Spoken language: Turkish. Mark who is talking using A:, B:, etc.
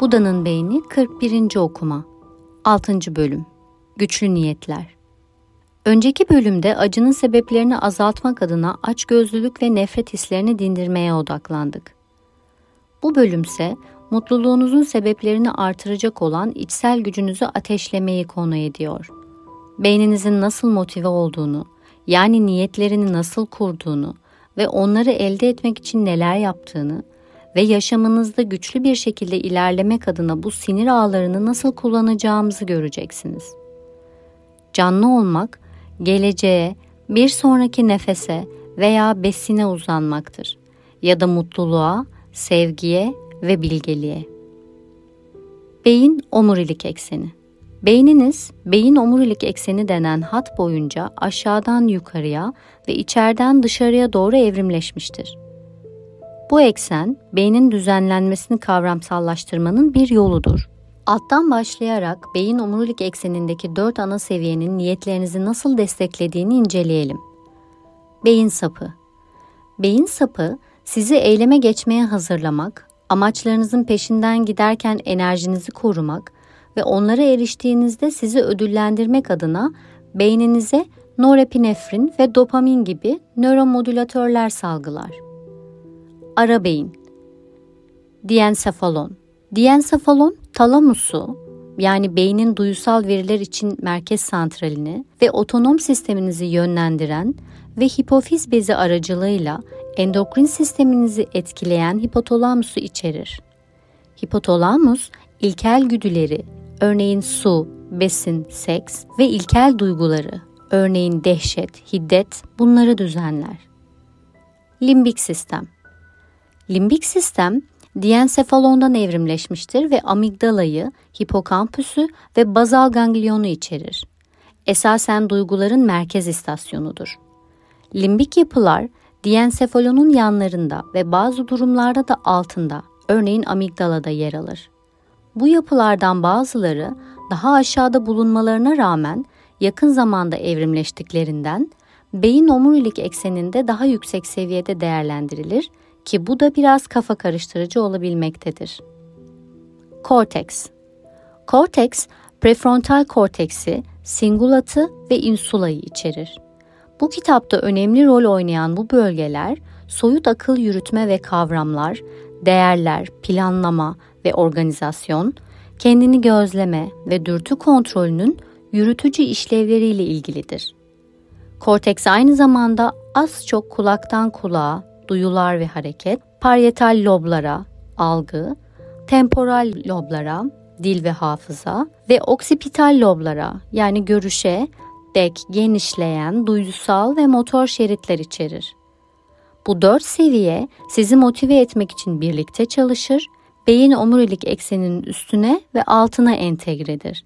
A: Buda'nın Beyni 41. Okuma 6. Bölüm Güçlü Niyetler Önceki bölümde acının sebeplerini azaltmak adına açgözlülük ve nefret hislerini dindirmeye odaklandık. Bu bölümse mutluluğunuzun sebeplerini artıracak olan içsel gücünüzü ateşlemeyi konu ediyor. Beyninizin nasıl motive olduğunu, yani niyetlerini nasıl kurduğunu ve onları elde etmek için neler yaptığını ve yaşamınızda güçlü bir şekilde ilerlemek adına bu sinir ağlarını nasıl kullanacağımızı göreceksiniz. Canlı olmak, geleceğe, bir sonraki nefese veya besine uzanmaktır ya da mutluluğa, sevgiye ve bilgeliğe. Beyin omurilik ekseni Beyniniz, beyin omurilik ekseni denen hat boyunca aşağıdan yukarıya ve içeriden dışarıya doğru evrimleşmiştir. Bu eksen, beynin düzenlenmesini kavramsallaştırmanın bir yoludur. Alttan başlayarak beyin omurilik eksenindeki dört ana seviyenin niyetlerinizi nasıl desteklediğini inceleyelim. Beyin sapı Beyin sapı, sizi eyleme geçmeye hazırlamak, amaçlarınızın peşinden giderken enerjinizi korumak ve onlara eriştiğinizde sizi ödüllendirmek adına beyninize norepinefrin ve dopamin gibi nöromodülatörler salgılar. Ara beyin Diensefalon Diensefalon talamusu yani beynin duyusal veriler için merkez santralini ve otonom sisteminizi yönlendiren ve hipofiz bezi aracılığıyla endokrin sisteminizi etkileyen hipotalamusu içerir. Hipotalamus, ilkel güdüleri, örneğin su, besin, seks ve ilkel duyguları, örneğin dehşet, hiddet bunları düzenler. Limbik sistem Limbik sistem, diensefalondan evrimleşmiştir ve amigdalayı, hipokampüsü ve bazal gangliyonu içerir. Esasen duyguların merkez istasyonudur. Limbik yapılar Diensefalonun yanlarında ve bazı durumlarda da altında, örneğin amigdalada yer alır. Bu yapılardan bazıları daha aşağıda bulunmalarına rağmen yakın zamanda evrimleştiklerinden beyin omurilik ekseninde daha yüksek seviyede değerlendirilir ki bu da biraz kafa karıştırıcı olabilmektedir. Korteks Korteks, prefrontal korteksi, singulatı ve insulayı içerir. Bu kitapta önemli rol oynayan bu bölgeler soyut akıl yürütme ve kavramlar, değerler, planlama ve organizasyon, kendini gözleme ve dürtü kontrolünün yürütücü işlevleriyle ilgilidir. Korteks aynı zamanda az çok kulaktan kulağa, duyular ve hareket, parietal loblara, algı, temporal loblara, dil ve hafıza ve oksipital loblara yani görüşe, bek, genişleyen, duysal ve motor şeritler içerir. Bu dört seviye sizi motive etmek için birlikte çalışır, beyin omurilik ekseninin üstüne ve altına entegredir.